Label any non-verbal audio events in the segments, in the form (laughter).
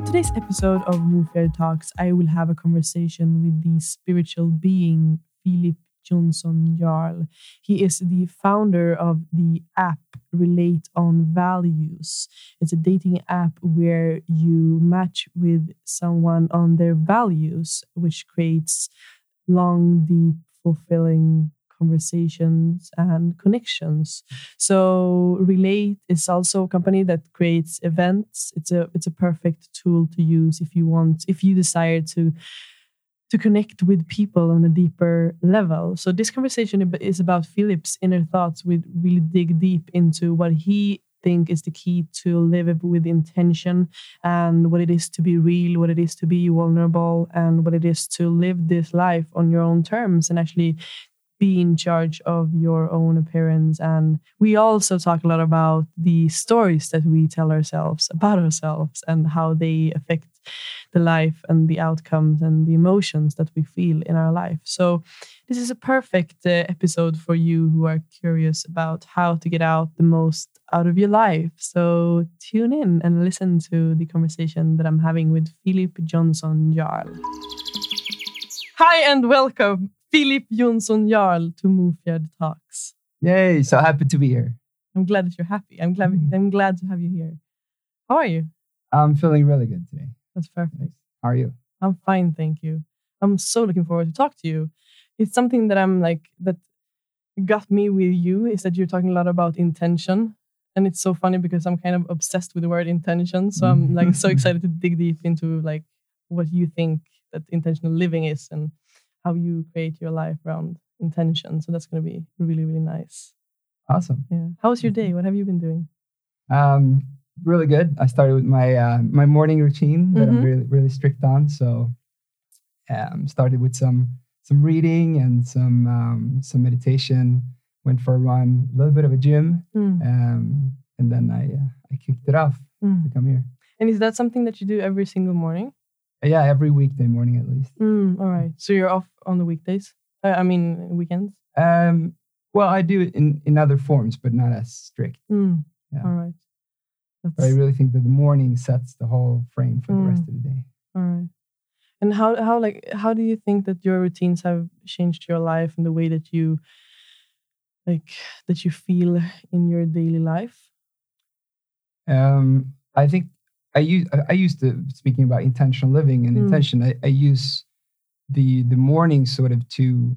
In today's episode of Mofjärd Talks, I will have a conversation with the spiritual being Philip Jonsson Jarl. He is the founder of the app Relate on Values. It's a dating app where you match with someone on their values, which creates long, deep, fulfilling conversations and connections. So Relate is also a company that creates events. It's a it's a perfect tool to use if you want if you desire to to connect with people on a deeper level. So this conversation is about Philip's inner thoughts. We really dig deep into what he think is the key to live with intention and what it is to be real, what it is to be vulnerable, and what it is to live this life on your own terms and actually be in charge of your own appearance. And we also talk a lot about the stories that we tell ourselves about ourselves and how they affect the life and the outcomes and the emotions that we feel in our life. So, this is a perfect uh, episode for you who are curious about how to get out the most out of your life. So, tune in and listen to the conversation that I'm having with Philip Jonsson Jarl. Hi, and welcome Philip Jonsson Jarl to Mofjärd Talks. Yay! So happy to be here. I'm glad that you're happy. I'm glad. Mm. I'm glad to have you here. How are you? I'm feeling really good today. That's perfect. How are you? I'm fine, thank you. I'm so looking forward to talk to you. It's something that I'm like that got me with you is that you're talking a lot about intention, and it's so funny because I'm kind of obsessed with the word intention. So I'm like so (laughs) excited to dig deep into like what you think that intentional living is and how you create your life around intention. So that's going to be really, really nice. Awesome. Yeah. How was your day? What have you been doing? Um, really good. I started with my uh, my morning routine that mm-hmm. I'm really really strict on. So, um, started with some some reading and some um, some meditation. Went for a run, a little bit of a gym, mm. um, and then I uh, I kicked it off mm. to come here. And is that something that you do every single morning? Yeah, every weekday morning at least. Mm, all right. So you're off on the weekdays? Uh, I mean, weekends? Um, well, I do it in, in other forms, but not as strict. Mm, yeah. All right. I really think that the morning sets the whole frame for mm, the rest of the day. All right. And how how like how do you think that your routines have changed your life and the way that you like that you feel in your daily life? Um, I think I use I used to speaking about intentional living and mm. intention. I, I use the the morning sort of to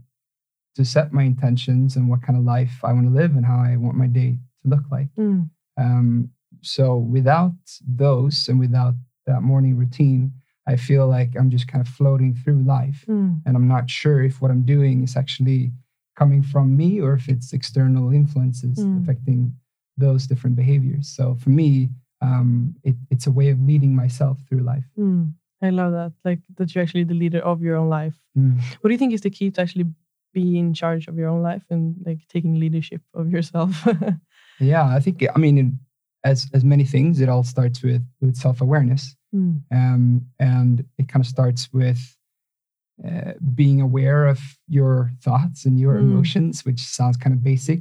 to set my intentions and what kind of life I want to live and how I want my day to look like. Mm. Um, so without those and without that morning routine, I feel like I'm just kind of floating through life, mm. and I'm not sure if what I'm doing is actually coming from me or if it's external influences mm. affecting those different behaviors. So for me, um, it, it's a way of leading myself through life. Mm, I love that. Like that you're actually the leader of your own life. Mm. What do you think is the key to actually be in charge of your own life and like taking leadership of yourself? (laughs) yeah, I think I mean, it, as as many things, it all starts with with self awareness, mm. um, and it kind of starts with. Uh, being aware of your thoughts and your mm. emotions, which sounds kind of basic,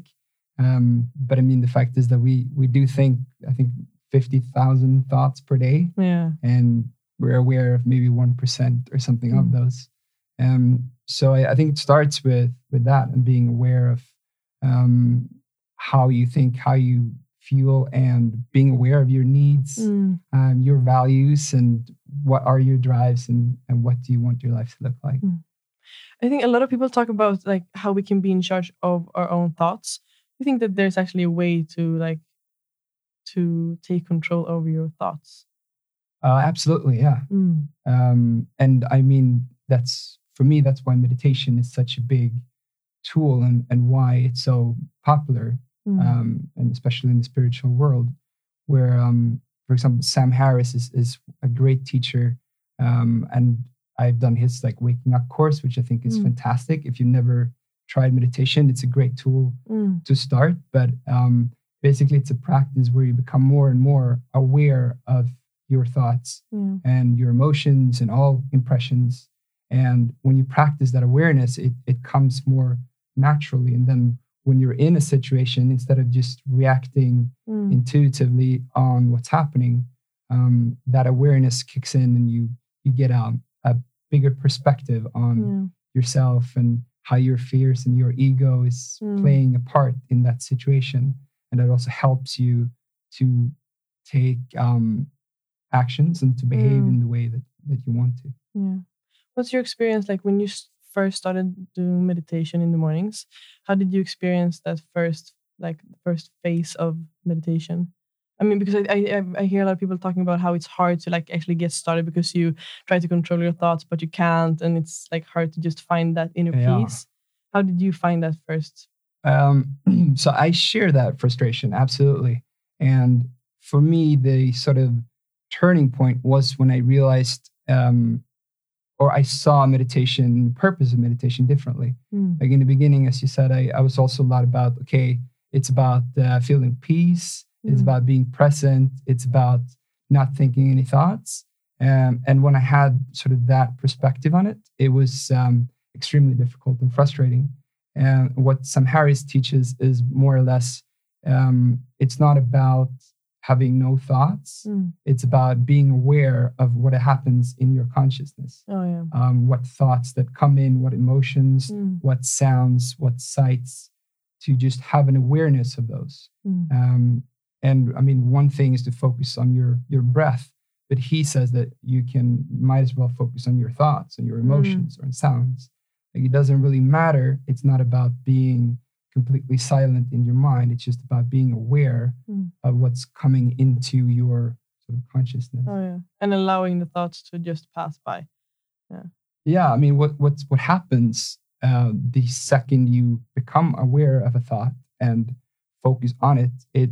um, but I mean the fact is that we we do think I think 50,000 thoughts per day. Yeah. And we're aware of maybe 1% or something mm. of those. Um, so I, I, think it starts with with that and being aware of um, how you think, how you feel, and being aware of your needs, mm. um, your values, and what are your drives, and and what do you want your life to look like. Mm. I think a lot of people talk about like how we can be in charge of our own thoughts. You think that there's actually a way to like to take control over your thoughts? Uh, absolutely, yeah. Mm. Um, and I mean, that's for me, that's why meditation is such a big tool and, and why it's so popular, mm. um, and especially in the spiritual world, where um, for example, Sam Harris is, is a great teacher. Um, and I've done his like waking up course, which I think is Mm. fantastic. If you've never tried meditation, it's a great tool Mm. to start. But um, basically, it's a practice where you become more and more aware of your thoughts Yeah. and your emotions and all impressions. And when you practice that awareness, it, it comes more naturally. And then when you're in a situation, instead of just reacting Mm. intuitively on what's happening, um, that awareness kicks in and you you get a, a bigger perspective on Yeah. yourself and how your fears and your ego is Mm. playing a part in that situation. And that also helps you to take um, actions and to behave Mm. in the way that, that you want to. Yeah. What's your experience like when you first started doing meditation in the mornings? How did you experience that first, like, first phase of meditation? I mean, because I, I I- hear a lot of people talking about how it's hard to like actually get started because you try to control your thoughts but you can't, and it's like hard to just find that inner Yeah. peace. How did you find that first? Um, (clears throat) so I share that frustration absolutely. And for me, the sort of turning point was when I realized, um, or I saw meditation, the purpose of meditation differently. Mm. Like in the beginning, as you said, I, I was also a lot about okay, it's about uh, feeling peace, it's Mm. about being present, it's about not thinking any thoughts. Um, and when I had sort of that perspective on it, it was um, extremely difficult and frustrating. And what Sam Harris teaches is more or less um, it's not about having no thoughts, Mm. it's about being aware of what happens in your consciousness, Oh yeah. um, what thoughts that come in, what emotions, Mm. what sounds, what sights, to just have an awareness of those. Mm. Um, and I mean, one thing is to focus on your your breath, but he says that you can might as well focus on your thoughts and your Mm. emotions or sounds. Like it doesn't really matter. It's not about being completely silent in your mind. It's just about being aware Mm. of what's coming into your sort of consciousness. Oh yeah. And allowing the thoughts to just pass by. Yeah, Yeah, I mean, what what's what happens uh, the second you become aware of a thought and focus on it, it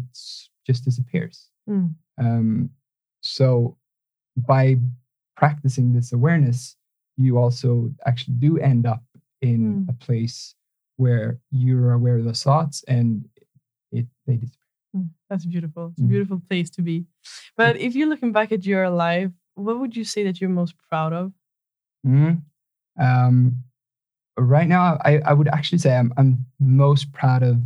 just disappears. Mm. Um, so by practicing this awareness, you also actually do end up in Mm. a place where you're aware of those thoughts and it they disappear. Mm, That's beautiful. It's a Mm. beautiful place to be. But if you're looking back at your life, what would you say that you're most proud of? Mhm. Um, right now, I, I would actually say I'm, I'm most proud of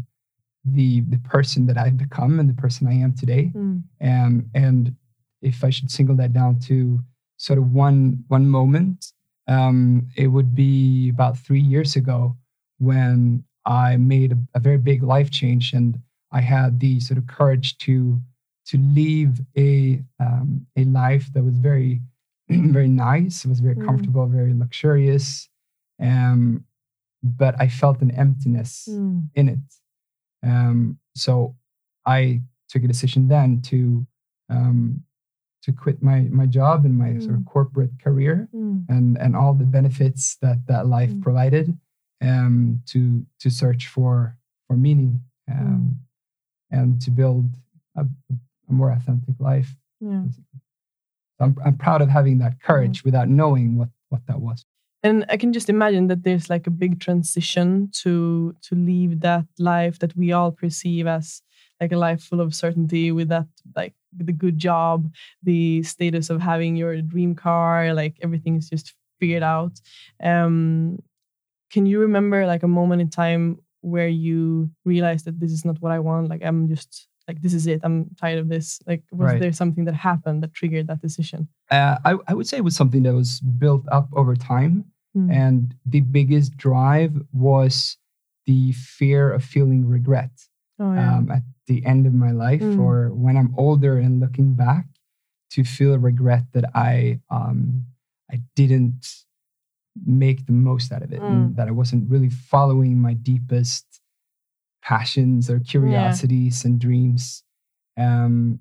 the the person that I've become and the person I am today. Mm, Um, and if I should single that down to sort of one one moment, um, it would be about three years ago when I made a, a very big life change, and I had the sort of courage to to leave a um, a life that was very (clears throat) very nice. It was very Mm. comfortable, very luxurious, um, but I felt an emptiness mm, in it. Um, so I took a decision then to um, to quit my my job and my sort of Mm. corporate career mm, and and all the benefits that that life Mm. provided um, to to search for for meaning um, Mm. and to build a, a more authentic life. yeah. I'm I'm proud of having that Mm. courage without knowing what what that was. And I can just imagine that there's like a big transition to to leave that life that we all perceive as like a life full of certainty with that like the good job, the status of having your dream car, like everything is just figured out. Um, can you remember like a moment in time where you realized that this is not what I want? Like I'm just like this is it. I'm tired of this. Like was Right. there something that happened that triggered that decision? Uh, I I would say it was something that was built up over time. Mm. And the biggest drive was the fear of feeling regret oh yeah. um, at the end of my life Mm. or when I'm older and looking back to feel regret that I um, I didn't make the most out of it Mm. and that I wasn't really following my deepest passions or curiosities and dreams um,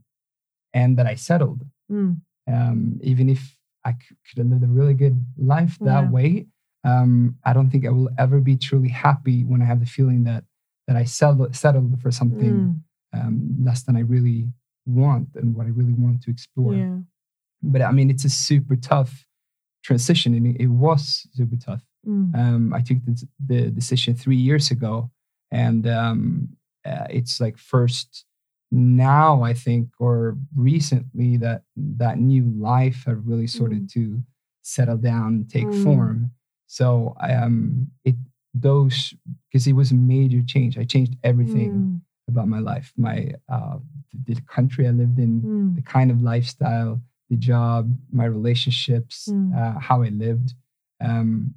and that I settled Mm. um, even if I could have lived a really good life that Yeah. way, um, I don't think I will ever be truly happy when I have the feeling that that I settled, settled for something Mm. um, less than I really want and what I really want to explore. Yeah. But I mean, it's a super tough transition, and it, it was super tough. Mm. Um, I took the, the decision three years ago, and um, uh, it's like first now I think, or recently, that that new life have really started to settle down and take Mm. form. So um, it those because it was a major change. I changed everything Mm. about my life, my uh, the, country I lived in, Mm. the kind of lifestyle, the job, my relationships, Mm. uh, how I lived, um,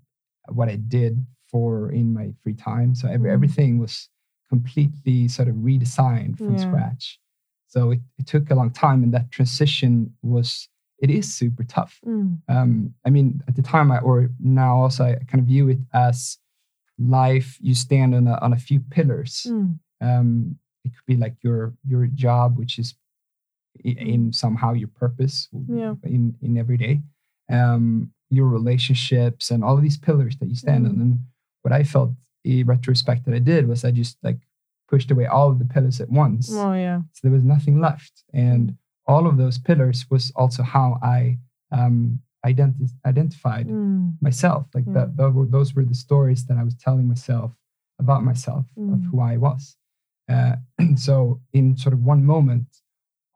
what I did for in my free time. So every, Mm. everything was completely sort of redesigned from Yeah. scratch. So it, it took a long time, and that transition was it is super tough. Mm. Um, I mean, at the time, I or now also, I kind of view it as life. You stand on a on a few pillars Mm. um, it could be like your your job which is i- Mm. in somehow your purpose Yeah. in in every day um, your relationships and all of these pillars that you stand Mm. on and what i felt in retrospect that i did was i just like pushed away all of the pillars at once Oh yeah. so there was nothing left and all of those pillars was also how i um, identi- identified Mm. myself like Yeah. that those were, those were the stories that i was telling myself about myself of Mm. who i was uh, (clears throat) so in sort of one moment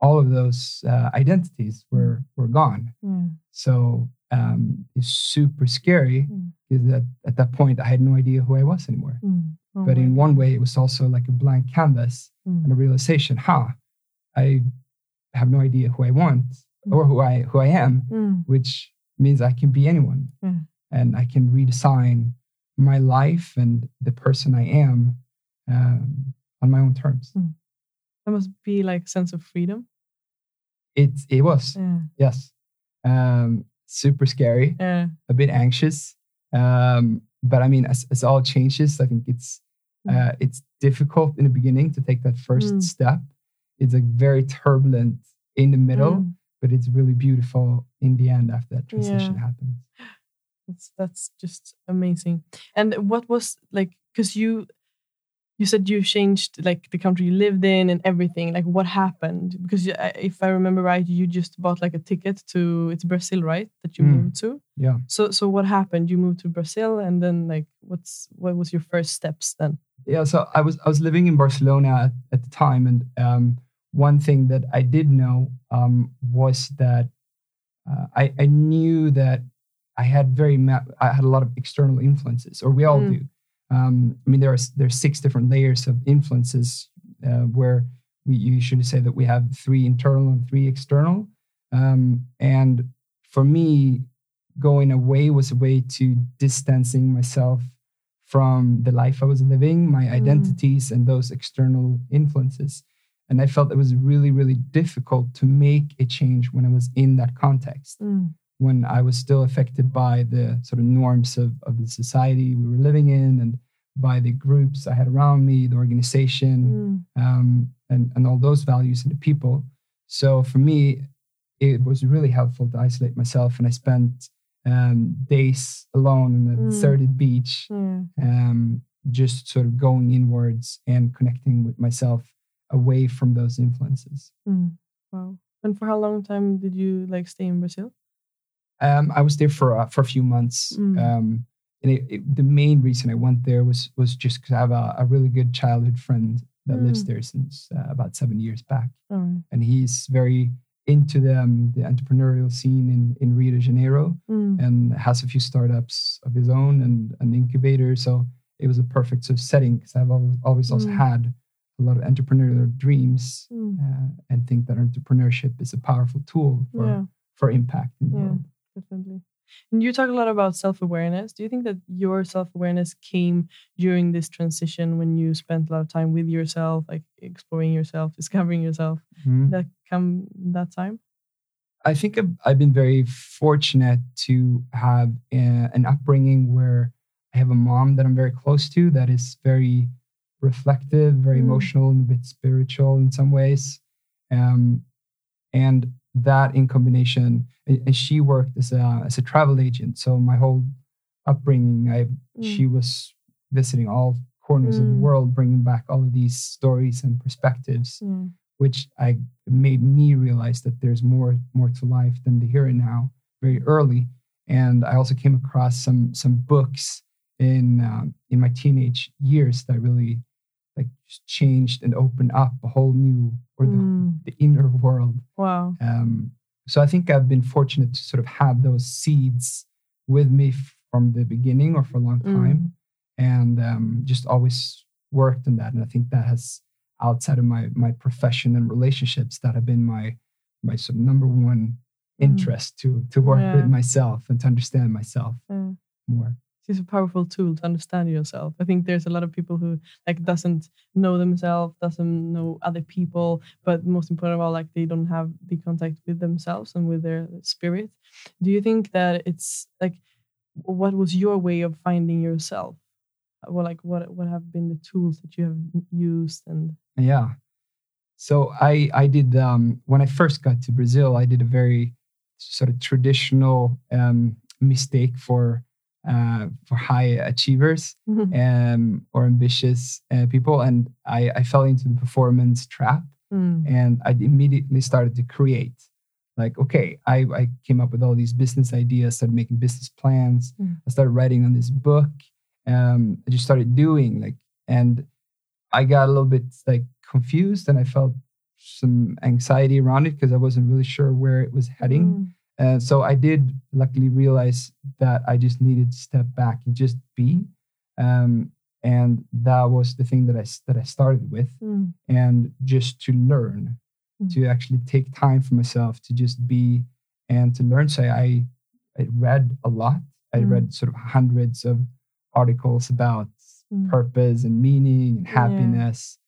all of those uh, identities were were gone Yeah. so um, it's super scary Mm. because at, at that point i had no idea who i was anymore Mm. Oh but in one way it was also like a blank canvas Mm. and a realization huh i have no idea who i want or who i who i am Mm. which means I can be anyone Yeah. and I can redesign my life and the person I am um, on my own terms. That must be like a sense of freedom. It it was Yeah. yes, um, super scary, Yeah. a bit anxious, um, but I mean, as, as all changes, I think it's Mm. uh, it's difficult in the beginning to take that first Mm. step. It's like very turbulent in the middle, Mm. But it's really beautiful in the end after that transition Yeah. happens. That's that's just amazing. And what was like because you you said you changed like the country you lived in and everything. Like what happened? Because you- if I remember right, you just bought like a ticket to it's Brazil, right? That you Mm. moved to. Yeah. So so what happened? You moved to Brazil, and then like what's what was your first steps then? yeah so i was i was living in barcelona at, at the time and um, one thing that i did know um, was that uh, I, I knew that i had very ma- i had a lot of external influences or we all Mm. do um, i mean there are there's six different layers of influences uh, where we usually say that we have three internal and three external um, and for me going away was a way to distancing myself from the life I was living, my Mm. identities, and those external influences. And I felt it was really, really difficult to make a change when I was in that context, Mm. when I was still affected by the sort of norms of, of the society we were living in and by the groups I had around me, the organization, Mm. um, and, and all those values and the people. So for me, it was really helpful to isolate myself. And I spent um, days alone on a Mm. deserted beach Yeah. um, just sort of going inwards and connecting with myself away from those influences. Mm. Wow. And for how long time did you like stay in Brazil? Um, I was there for uh, for a few months, Mm. um, and it, it- the main reason I went there was was just because I have a, a really good childhood friend that lives Mm. there since uh, about seven years back, right. and he's very into the um, the entrepreneurial scene in in Rio de Janeiro, Mm. and has a few startups of his own and an incubator. So it was a perfect sort of setting because I've always, always also Mm. had a lot of entrepreneurial dreams Mm. uh, and think that entrepreneurship is a powerful tool for, Yeah. for impact in the Yeah. world. definitely. And you talk a lot about self awareness. Do you think that your self awareness came during this transition when you spent a lot of time with yourself, like exploring yourself, (laughs) discovering yourself? Mhm. That come that time? I think I've, I've been very fortunate to have uh an upbringing where I have a mom that I'm very close to that is very reflective, very Mm. emotional, and a bit spiritual in some ways. Um, and that in combination, and she worked as a, as a travel agent. So my whole upbringing, I Mm. she was visiting all corners of the Mm. world, bringing back all of these stories and perspectives Yeah. which I made me realize that there's more more to life than the here and now very early. And I also came across some some books in um, in my teenage years that really like just changed and opened up a whole new or the, Mm. the inner world. Wow. Um, so I think I've been fortunate to sort of have those seeds with me from the beginning or for a long Mm. time, and um, just always worked on that. And I think that has outside of my my profession and relationships that have been my my sort of number one Mm. interest to to work Yeah. with myself and to understand myself Yeah. more. It's a powerful tool to understand yourself. I think there's a lot of people who like doesn't know themselves, doesn't know other people, but most important of all, like they don't have the contact with themselves and with their spirit. Do you think that it's like what was your way of finding yourself? Well, like what what have been the tools that you have used and Yeah. So I I did um, when I first got to Brazil, I did a very sort of traditional um, mistake for uh, for high achievers um, or ambitious uh, people, and I, I fell into the performance trap, Mm. and I immediately started to create. Like, okay, I, I came up with all these business ideas, started making business plans. Mm. I started writing on this book. Um, I just started doing like, and I got a little bit like confused, and I felt some anxiety around it because I wasn't really sure where it was heading. Mm. Uh, so I did luckily realize that I just needed to step back and just be, um, and that was the thing that I that I started with, Mm. and just to learn, Mm. to actually take time for myself to just be and to learn. So I I read a lot. I Mm. read sort of hundreds of articles about Mm. purpose and meaning and Yeah. happiness.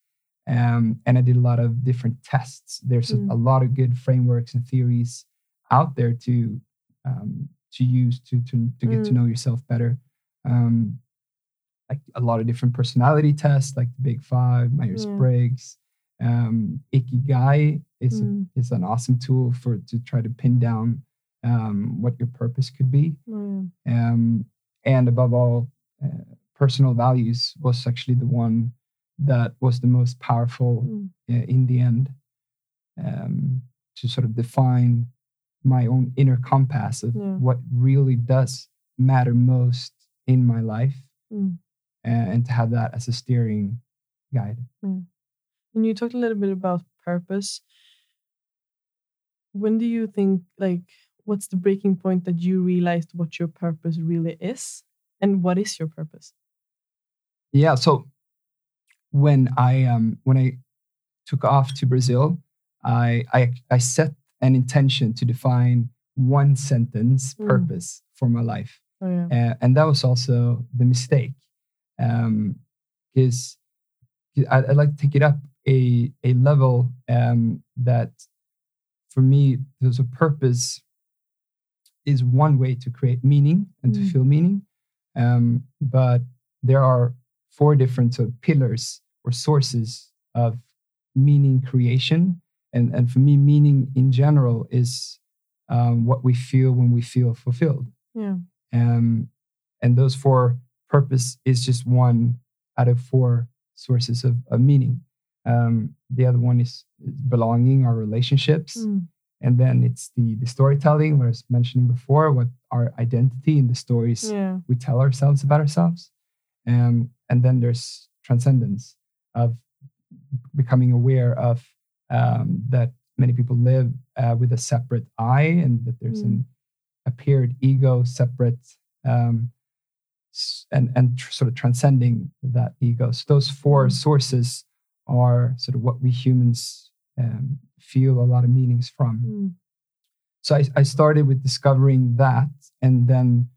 Um, and I did a lot of different tests. There's a, a lot of good frameworks and theories out there to um, to use to to to get to Mm. know yourself better. Um, like a lot of different personality tests, like the Big Five, Myers Briggs, um, Ikigai is a, Mm. is an awesome tool for to try to pin down um, what your purpose could be yeah. um, and above all, uh, personal values was actually the one that was the most powerful Mm. uh, in the end um, to sort of define my own inner compass of Yeah. what really does matter most in my life Mm. uh, and to have that as a steering guide. And you talked a little bit about purpose. When do you think, like, what's the breaking point that you realized what your purpose really is? And what is your purpose? Yeah. So when I um when I took off to Brazil, I I I set an intention to define one sentence Mm. purpose for my life, Oh, yeah. uh, and that was also the mistake. Um, is I, I'd like to take it up a a level um, that for me there's a purpose is one way to create meaning and to Mm. feel meaning, um, but there are four different sort of pillars or sources of meaning creation. And, and for me, meaning in general is um, what we feel when we feel fulfilled. Yeah. Um, and those four purpose is just one out of four sources of, of meaning. Um, the other one is, is belonging, our relationships. Mm. And then it's the, the storytelling, what I was mentioning before, what our identity and the stories Yeah. we tell ourselves about ourselves. Um, and then there's transcendence of becoming aware of um, that many people live uh, with a separate I and that there's an appeared ego separate um, and, and tr- sort of transcending that ego. So those four Mm. sources are sort of what we humans um, feel a lot of meanings from Mm. so I, I started with discovering that and then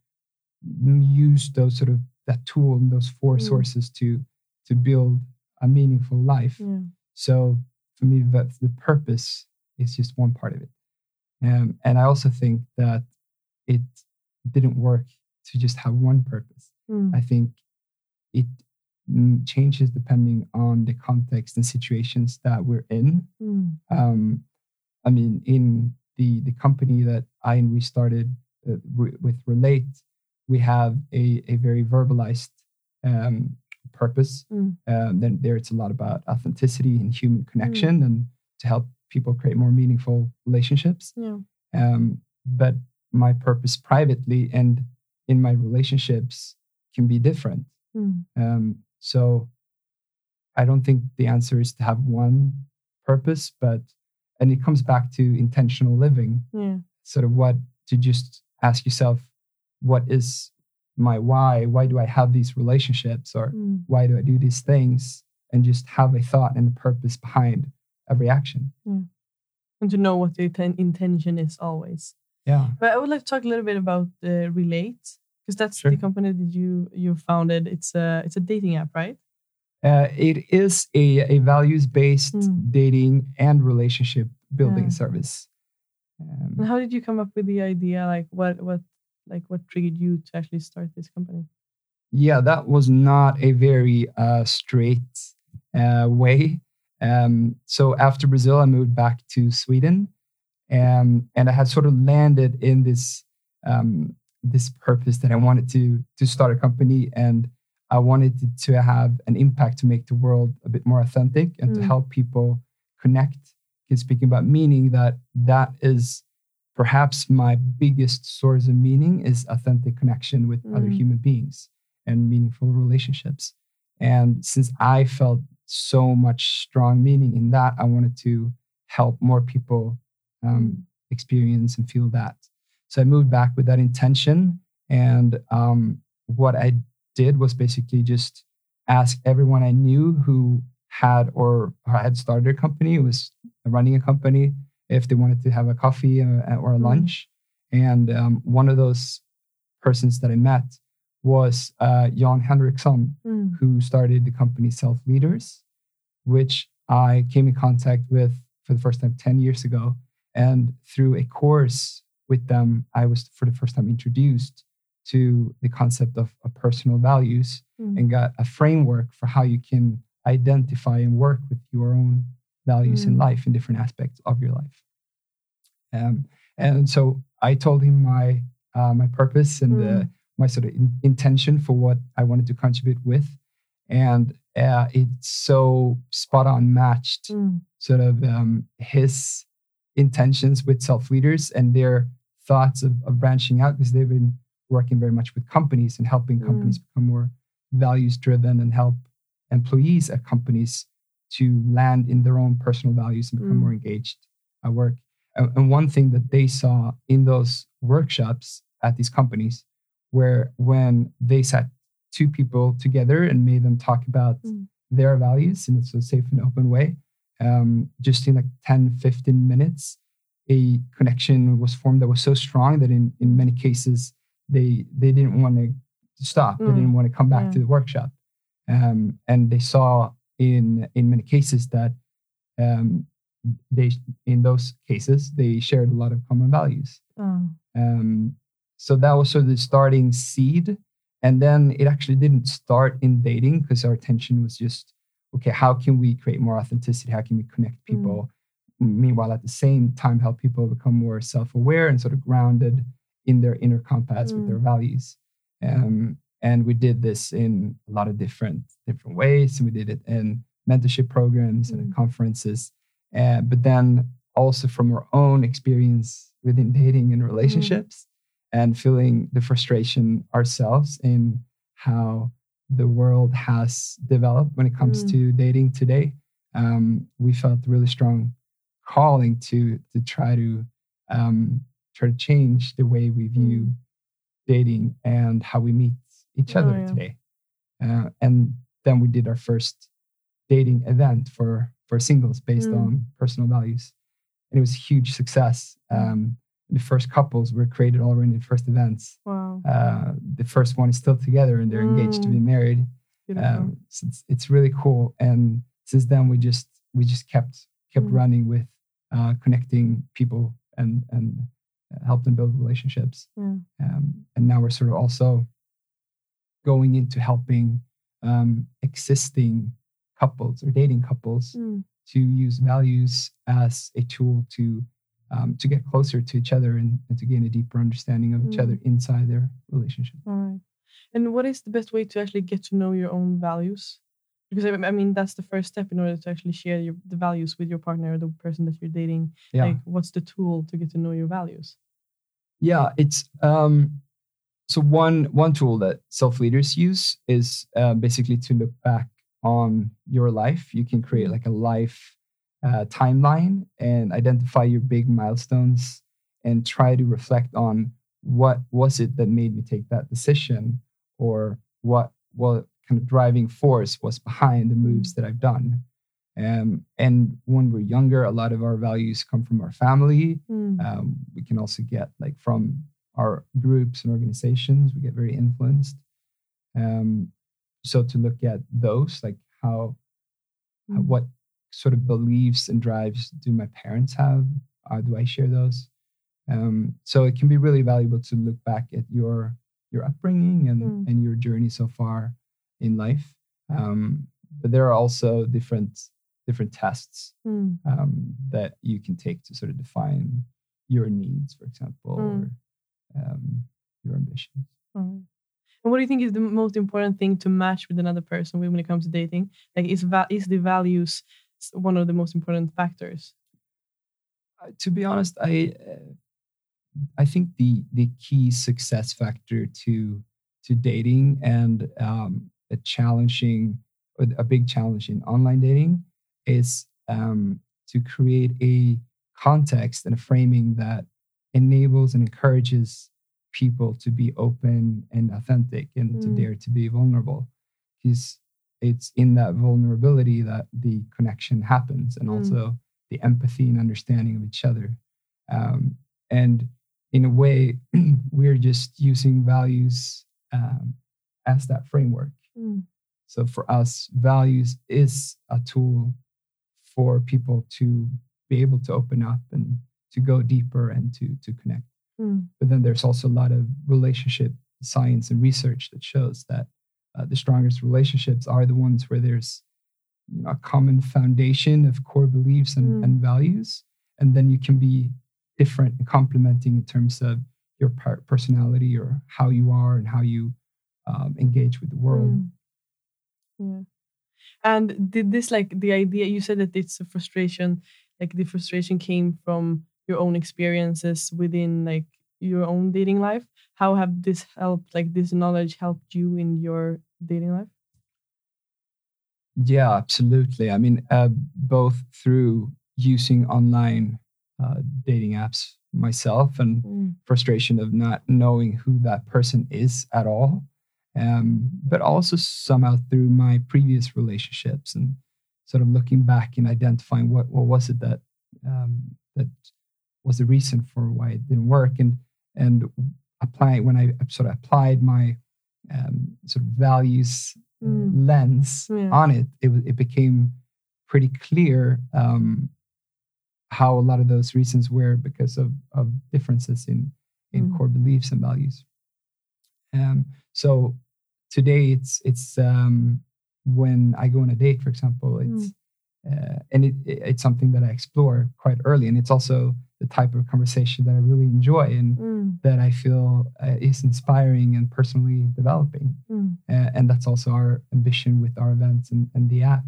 used those sort of that tool and those four Mm. sources to to build a meaningful life Yeah. so for me that the purpose is just one part of it um, and i also think that it didn't work to just have one purpose Mm. i think it mm, changes depending on the context and situations that we're in Mm. um, I mean, in the the company that I and we started uh, with Relate, we have a a very verbalized um, purpose. Mm. Um, then there it's a lot about authenticity and human connection, and to help people create more meaningful relationships. Yeah. Um, but my purpose privately and in my relationships can be different. Mm. Um, so I don't think the answer is to have one purpose, but and it comes back to intentional living. Yeah. Sort of what to just ask yourself, what is my why? Why do I have these relationships, or Mm. why do I do these things? And just have a thought and a purpose behind every action. And to know what the inten- intention is always. Yeah. But I would like to talk a little bit about uh, Relate because that's Sure. the company that you you founded. It's a it's a dating app, right? Uh, it is a, a values based Mm. dating and relationship building Yeah. service. Um, And how did you come up with the idea? Like what what like what triggered you to actually start this company? yeah, that was not a very uh, straight uh, way. Um, so after Brazil, I moved back to Sweden, um, and I had sort of landed in this um, this purpose that I wanted to to start a company, and I wanted to, to have an impact to make the world a bit more authentic and to Mm. help people connect. Because speaking about meaning, that that is perhaps my biggest source of meaning is authentic connection with other Mm. human beings and meaningful relationships. And since I felt so much strong meaning in that, I wanted to help more people um, Mm. experience and feel that. So I moved back with that intention. And um, what I did was basically just ask everyone I knew who had or, or had started a company, was running a company, if they wanted to have a coffee uh, or a Mm. lunch. And um, one of those persons that I met was uh, Jan Henriksson, Mm. who started the company Self Leaders, which I came in contact with for the first time 10 years ago. And through a course with them, I was for the first time introduced to the concept of, of personal values Mm. and got a framework for how you can identify and work with your own values in Mm. life in different aspects of your life. Um, and so I told him my uh, my purpose and uh, Mm. my sort of in- intention for what I wanted to contribute with, and uh, it's so spot on matched Mm. sort of um, his intentions with self leaders and their thoughts of, of branching out because they've been working very much with companies and helping Mm. companies become more values driven and help employees at companies to land in their own personal values and become Mm. more engaged at work. And, and one thing that they saw in those workshops at these companies, where when they sat two people together and made them talk about Mm. their values in a safe and open way, um, just in like 10, 15 minutes, a connection was formed that was so strong that in, in many cases, they, they didn't want to stop. They Mm. didn't want to come back Yeah. to the workshop. Um, and they saw in, in many cases that um, they, in those cases, they shared a lot of common values. Oh. Um, so that was sort of the starting seed. And then it actually didn't start in dating because our attention was just, okay, how can we create more authenticity? How can we connect Mm. people? Meanwhile, at the same time, help people become more self aware and sort of grounded in their inner compass with their Mm. values. Um, and we did this in a lot of different different ways. And we did it in mentorship programs and Mm. conferences. Uh, but then also from our own experience within dating and relationships and feeling the frustration ourselves in how the world has developed when it comes Mm. to dating today. Um, we felt really strong calling to to try to um, try to change the way we view Mm. dating and how we meet each Oh, other yeah. today. Uh, and then we did our first dating event for for singles based Mm. on personal values, and it was a huge success. Mm. Um, the first couples were created already in the first events. Wow. Uh, the first one is still together and they're engaged to be Mm. married. Um, so it's, it's really cool. And since then, we just we just kept kept Mm. running with uh, connecting people and and help them build relationships. yeah. Um, and now we're sort of also going into helping um, existing couples or dating couples Mm. to use values as a tool to um, to get closer to each other and, and to gain a deeper understanding of each Mm. other inside their relationship. All right. And what is the best way to actually get to know your own values? because I, I mean that's the first step in order to actually share your, the values with your partner or the person that you're dating. Yeah. Like, what's the tool to get to know your values? Yeah, it's um, so one one tool that self leaders use is uh, basically to look back on your life. You can create like a life uh, timeline and identify your big milestones and try to reflect on what was it that made me take that decision or what what kind of driving force was behind the moves that I've done. Um, and when we're younger, a lot of our values come from our family. Mm. Um, we can also get like from our groups and organizations, we get very influenced. Um, so to look at those, like how, how Mm. what sort of beliefs and drives do my parents have? Uh, do I share those? Um, so it can be really valuable to look back at your your upbringing and Mm. and your journey so far in life. Um, but there are also different different tests Mm. um, that you can take to sort of define your needs, for example, Mm. or um, your ambitions. Right. And what do you think is the most important thing to match with another person when it comes to dating? Like, is va- is the values one of the most important factors? Uh, to be honest, I uh, I think the the key success factor to to dating and um, a challenging a big challenge in online dating is um, to create a context and a framing that enables and encourages people to be open and authentic and to Mm. dare to be vulnerable because it's in that vulnerability that the connection happens and Mm. also the empathy and understanding of each other um, and in a way (clears throat) we're just using values um, as that framework Mm. so for us, values is a tool for people to be able to open up and to go deeper and to to connect. Mm. But then there's also a lot of relationship science and research that shows that uh, the strongest relationships are the ones where there's you know, a common foundation of core beliefs and, Mm. and values, and then you can be different and complementing in terms of your per- personality or how you are and how you um, engage with the world. Mm. Yeah. And did this like the idea you said that it's a frustration, like the frustration came from your own experiences within like your own dating life? How have this helped, like this knowledge helped you in your dating life? Yeah, absolutely. I mean, uh, both through using online uh, dating apps myself and Mm. frustration of not knowing who that person is at all, um, but also somehow through my previous relationships and sort of looking back and identifying what what was it that um, that was the reason for why it didn't work and and applying when I sort of applied my um, sort of values Mm. lens Yeah. on it, it, it became pretty clear um, how a lot of those reasons were because of, of differences in, in Mm. core beliefs and values. Um, so today it's it's um, when I go on a date, for example, it's uh, and it, it- it's something that I explore quite early, and it's also the type of conversation that I really enjoy and Mm. that I feel uh, is inspiring and personally developing. Mm. Uh, and that's also our ambition with our events and, and the app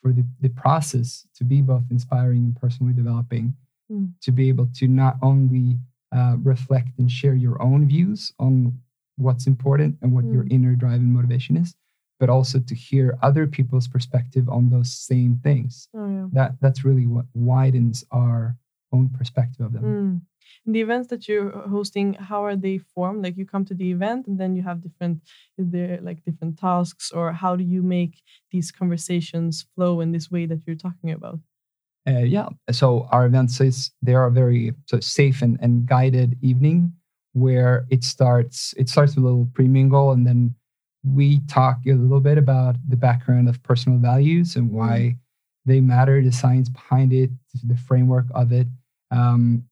for the, the process to be both inspiring and personally developing, Mm. to be able to not only uh, reflect and share your own views on what's important and what your Mm. inner drive and motivation is, but also to hear other people's perspective on those same things. Oh yeah. That that's really what widens our own perspective of them. Mm. And the events that you're hosting, how are they formed? Like you come to the event and then you have different, is there like different tasks, or how do you make these conversations flow in this way that you're talking about? Uh, yeah. So our events is they are very so safe and, and guided evening where it starts it starts with a little pre-mingle and then we talk a little bit about the background of personal values and why they matter, the science behind it, the framework of it. Um,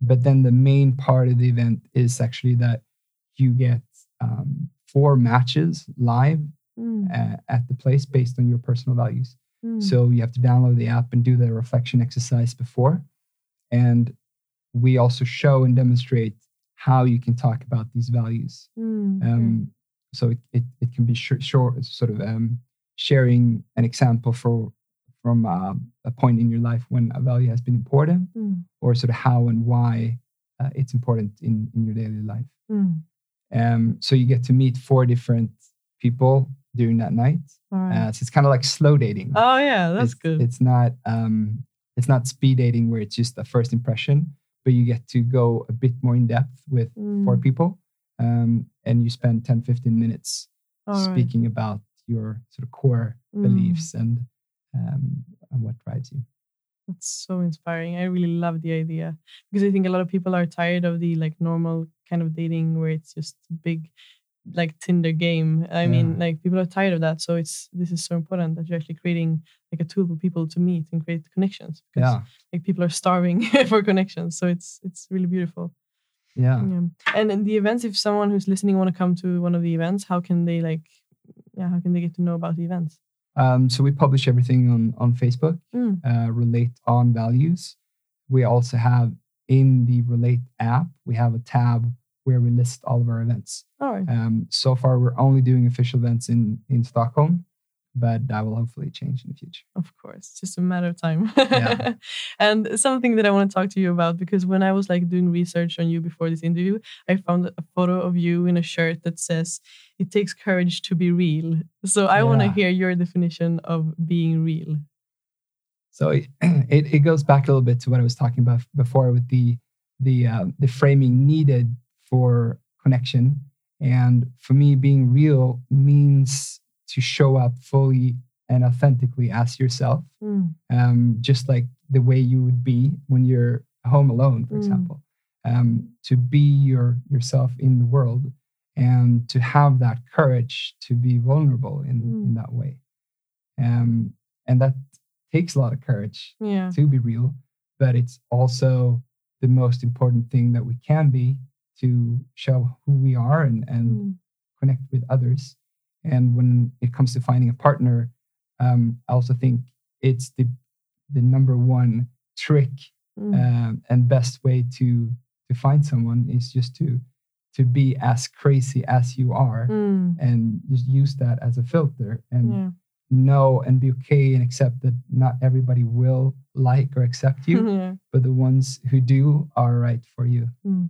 but then the main part of the event is actually that you get um, four matches live Mm. uh, at the place based on your personal values. Mm. So you have to download the app and do the reflection exercise before. And we also show and demonstrate how you can talk about these values. Mm, okay. Um, so it, it, it can be short, short sort of um, sharing an example for from uh, a point in your life when a value has been important, Mm. or sort of how and why uh, it's important in in your daily life. Mm. Um, so you get to meet four different people during that night. Right. Uh, so it's kind of like slow dating. oh yeah, that's it's, good. It's not um, it's not speed dating where it's just a first impression, but you get to go a bit more in depth with four Mm. people, um, and you spend 10, 15 minutes All right. speaking about your sort of core Mm. beliefs and um, and what drives you. That's so inspiring. I really love the idea because I think a lot of people are tired of the like normal kind of dating where it's just big like Tinder game. I mean, like people are tired of that. So it's this is so important that you're actually creating like a tool for people to meet and create connections. Because Yeah, like people are starving (laughs) for connections. So it's it's really beautiful. Yeah. Yeah. And in the events, if someone who's listening want to come to one of the events, how can they like yeah, how can they get to know about the events? Um, so we publish everything on on Facebook. Mm. uh, relate on values. We also have in the relate app, we have a tab where we list all of our events. All right. Um, so far, we're only doing official events in in Stockholm, but that will hopefully change in the future. Of course, it's just a matter of time. Yeah. (laughs) and something that I want to talk to you about because when I was like doing research on you before this interview, I found a photo of you in a shirt that says "It takes courage to be real." So I want to hear your definition of being real. So it, (clears throat) it, it goes back a little bit to what I was talking about before with the the uh, the framing needed for connection. And for me, being real means to show up fully and authentically as yourself. Mm. um, just like the way you would be when you're home alone, for Mm. example. Um, to be your yourself in the world and to have that courage to be vulnerable in, Mm. in that way. Um, and that takes a lot of courage Yeah. to be real, but it's also the most important thing that we can be to show who we are and, and Mm. connect with others. And when it comes to finding a partner, um, I also think it's the the number one trick Mm. um, and best way to to find someone is just to to be as crazy as you are Mm. and just use that as a filter and Yeah. know and be okay and accept that not everybody will like or accept you, (laughs) yeah. but the ones who do are right for you. Mm.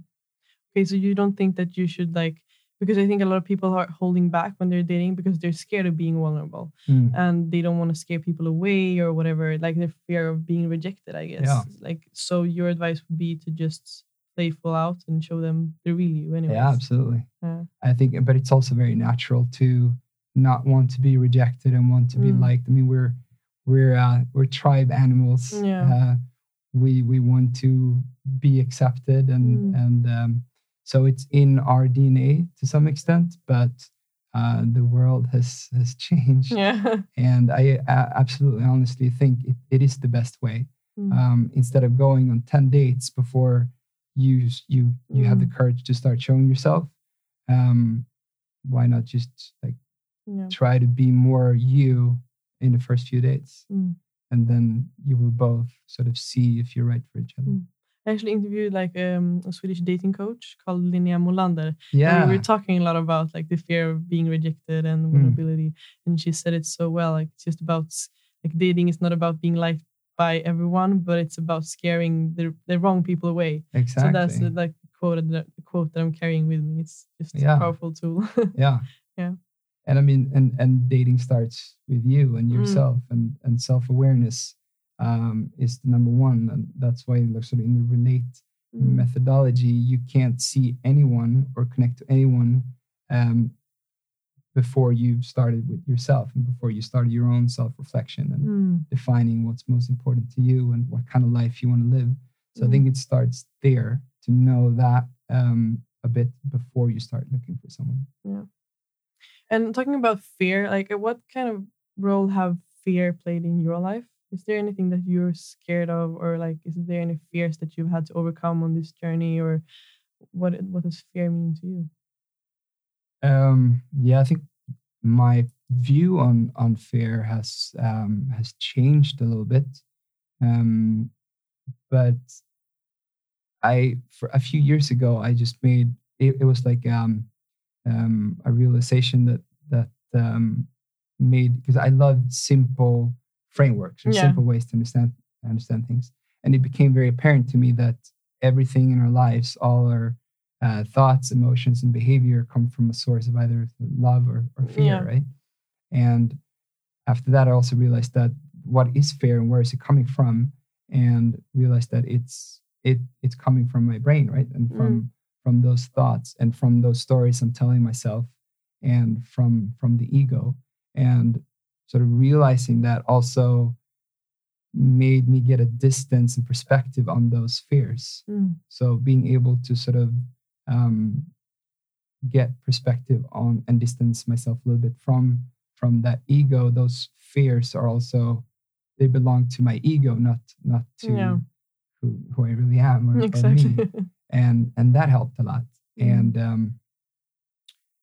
Okay, so you don't think that you should like because I think a lot of people are holding back when they're dating because they're scared of being vulnerable Mm. and they don't want to scare people away or whatever, like their fear of being rejected, I guess. Yeah. Like so your advice would be to just play full out and show them the real you anyways. Yeah, absolutely. Yeah. I think, but it's also very natural to not want to be rejected and want to be Mm. liked. I mean, we're we're uh, we're tribe animals. Yeah. Uh, we we want to be accepted, and Mm. and um, so it's in our DNA to some extent. But uh, the world has has (laughs) changed, Yeah. and I uh, absolutely honestly think it, it is the best way. Mm. Um, instead of going on ten dates before you you you have the Mm. courage to start showing yourself um why not just like yeah. try to be more you in the first few dates Mm. and then you will both sort of see if you're right for each other Mm. I actually interviewed like um, a Swedish dating coach called Linnea Molander. And yeah we were talking a lot about like the fear of being rejected and Mm. vulnerability. And she said it so well. Like it's just about like dating is not about being liked by everyone, but it's about scaring the the wrong people away. exactly So that's uh, like the quote that the quote that I'm carrying with me. It's just Yeah. a powerful tool. (laughs) yeah Yeah. and i mean and and dating starts with you and Mm. yourself and and self-awareness um is the number one and that's why like sort of in the relate Mm. methodology, you can't see anyone or connect to anyone um, before you've started with yourself and before you started your own self reflection and Mm. defining what's most important to you and what kind of life you want to live. So I think it starts there to know that um, a bit before you start looking for someone. Yeah. And talking about fear, like what kind of role have fear played in your life? Is there anything that you're scared of, or like, is there any fears that you've had to overcome on this journey, or what what does fear mean to you? Um, yeah, I think my view on on fear has um, has changed a little bit, um, but I for a few years ago I just made it, it was like um, um, a realization that that um, made because I love simple frameworks or Yeah. simple ways to understand understand things, and it became very apparent to me that everything in our lives, all our uh, thoughts, emotions, and behavior come from a source of either love or, or fear, Yeah. right? And after that, I also realized that what is fear and where is it coming from, and realized that it's it it's coming from my brain, right, and from from those thoughts and from those stories I'm telling myself, and from from the ego, and sort of realizing that also made me get a distance and perspective on those fears. Mm. So being able to sort of um, get perspective on and distance myself a little bit from from that ego, those fears are also they belong to my ego, not not to Yeah. who who I really am or, or me. (laughs) And and that helped a lot. Mm. And um,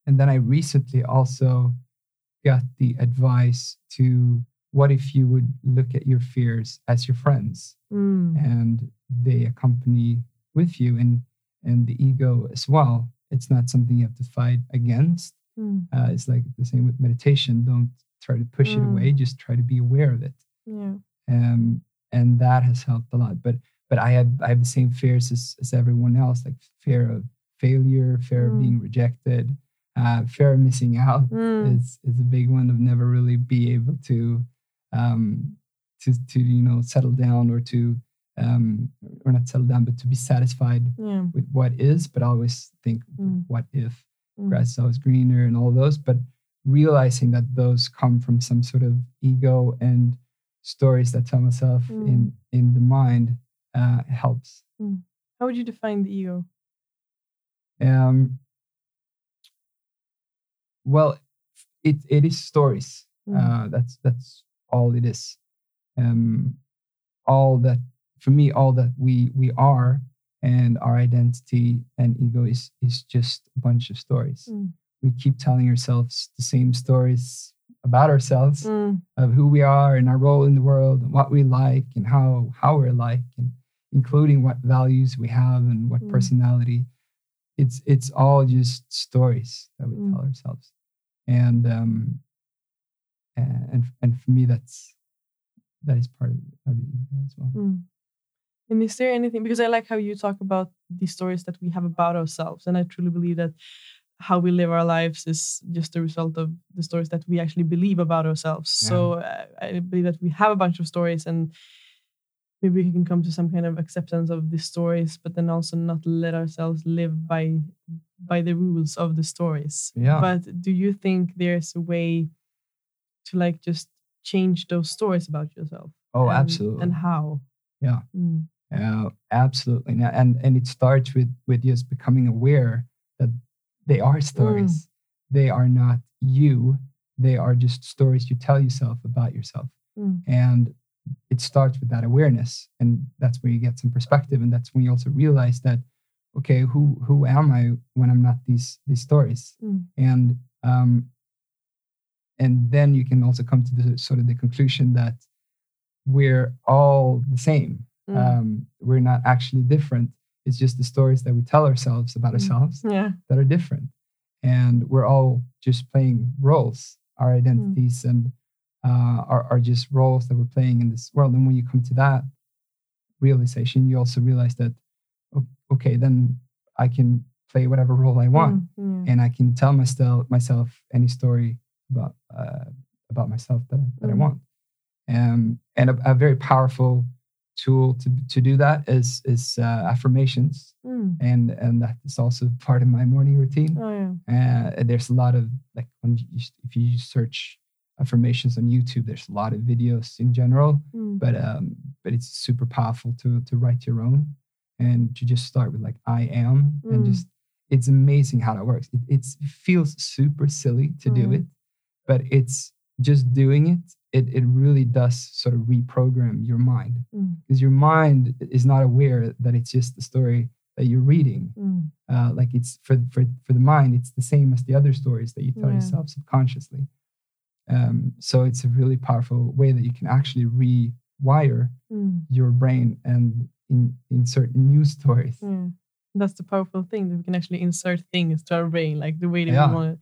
and then I recently also the advice to what if you would look at your fears as your friends Mm. and they accompany with you and and the ego as well it's not something you have to fight against Mm. uh, it's like the same with meditation don't try to push it Mm. away just try to be aware of it Yeah. um, and that has helped a lot but but i had i have the same fears as, as everyone else like fear of failure fear Mm. of being rejected uh, fear of missing out Mm. is is a big one of never really be able to um to to you know settle down or to um or not settle down but to be satisfied Yeah. with what is but always think Mm. what if Mm. grass is always greener and all those but realizing that those come from some sort of ego and stories that tell myself Mm. in in the mind uh helps How would you define the ego? um well it it is stories Mm. uh that's that's all it is um all that for me all that we we are and our identity and ego is is just a bunch of stories Mm. we keep telling ourselves the same stories about ourselves Mm. of who we are and our role in the world and what we like and how how we're like and including what values we have and what Mm. personality it's it's all just stories that we Mm. tell ourselves and um and and for me that's that is part of, of the ego as well Mm. And is there anything because I like how you talk about the stories that we have about ourselves, and I truly believe that how we live our lives is just a result of the stories that we actually believe about ourselves. So uh, I believe that we have a bunch of stories, and maybe we can come to some kind of acceptance of the stories, but then also not let ourselves live by by the rules of the stories. Yeah. But do you think there's a way to like just change those stories about yourself? oh and- absolutely And how? Yeah. Mm. Yeah, absolutely. And- And it starts with with just becoming aware that they are stories. They are not you. They are just stories you tell yourself about yourself. Mm. And it starts with that awareness, and that's where you get some perspective, and that's when you also realize that, okay, who who am I when I'm not these these stories? Mm. And um, and then you can also come to the sort of the conclusion that we're all the same Mm. um, we're not actually different. It's just the stories that we tell ourselves about Mm. ourselves yeah. that are different. And we're all just playing roles. Our Mm. identities and uh, are, are just roles that we're playing in this world. And when you come to that realization, you also realize that, okay, then I can play whatever role I want Mm, yeah. and I can tell myself myself any story about uh, about myself that, that I Mm. want. Um, and a, a very powerful tool to to do that is is uh, affirmations, Mm. and and that is also part of my morning routine. Oh yeah. Uh, there's a lot of like when you, if you search affirmations on YouTube, there's a lot of videos in general, Mm. but um, but it's super powerful to to write your own and to just start with like I am and Mm. just it's amazing how that works. It, it's, it feels super silly to do Mm. it, but it's just doing it. It it really does sort of reprogram your mind Mm. because your mind is not aware that it's just the story that you're reading. Mm. Uh, like it's for for for the mind, it's the same as the other stories that you tell Yeah. yourself subconsciously. Um, so it's a really powerful way that you can actually rewire Mm. your brain and in, insert new stories. Yeah. That's the powerful thing that we can actually insert things to our brain, like the way that Yeah. we want. it.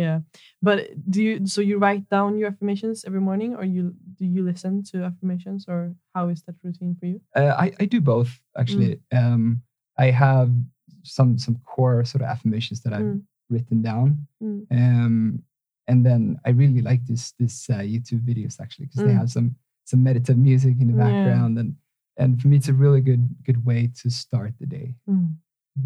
yeah. But do you so you write down your affirmations every morning, or you do you listen to affirmations, or how is that routine for you? Uh, I I do both actually. Um, I have some some core sort of affirmations that I've Mm. written down. Mm. Um, and then I really like this this uh, YouTube videos actually because they Mm. have some some meditative music in the Yeah. background and and for me it's a really good good way to start the day. Mm.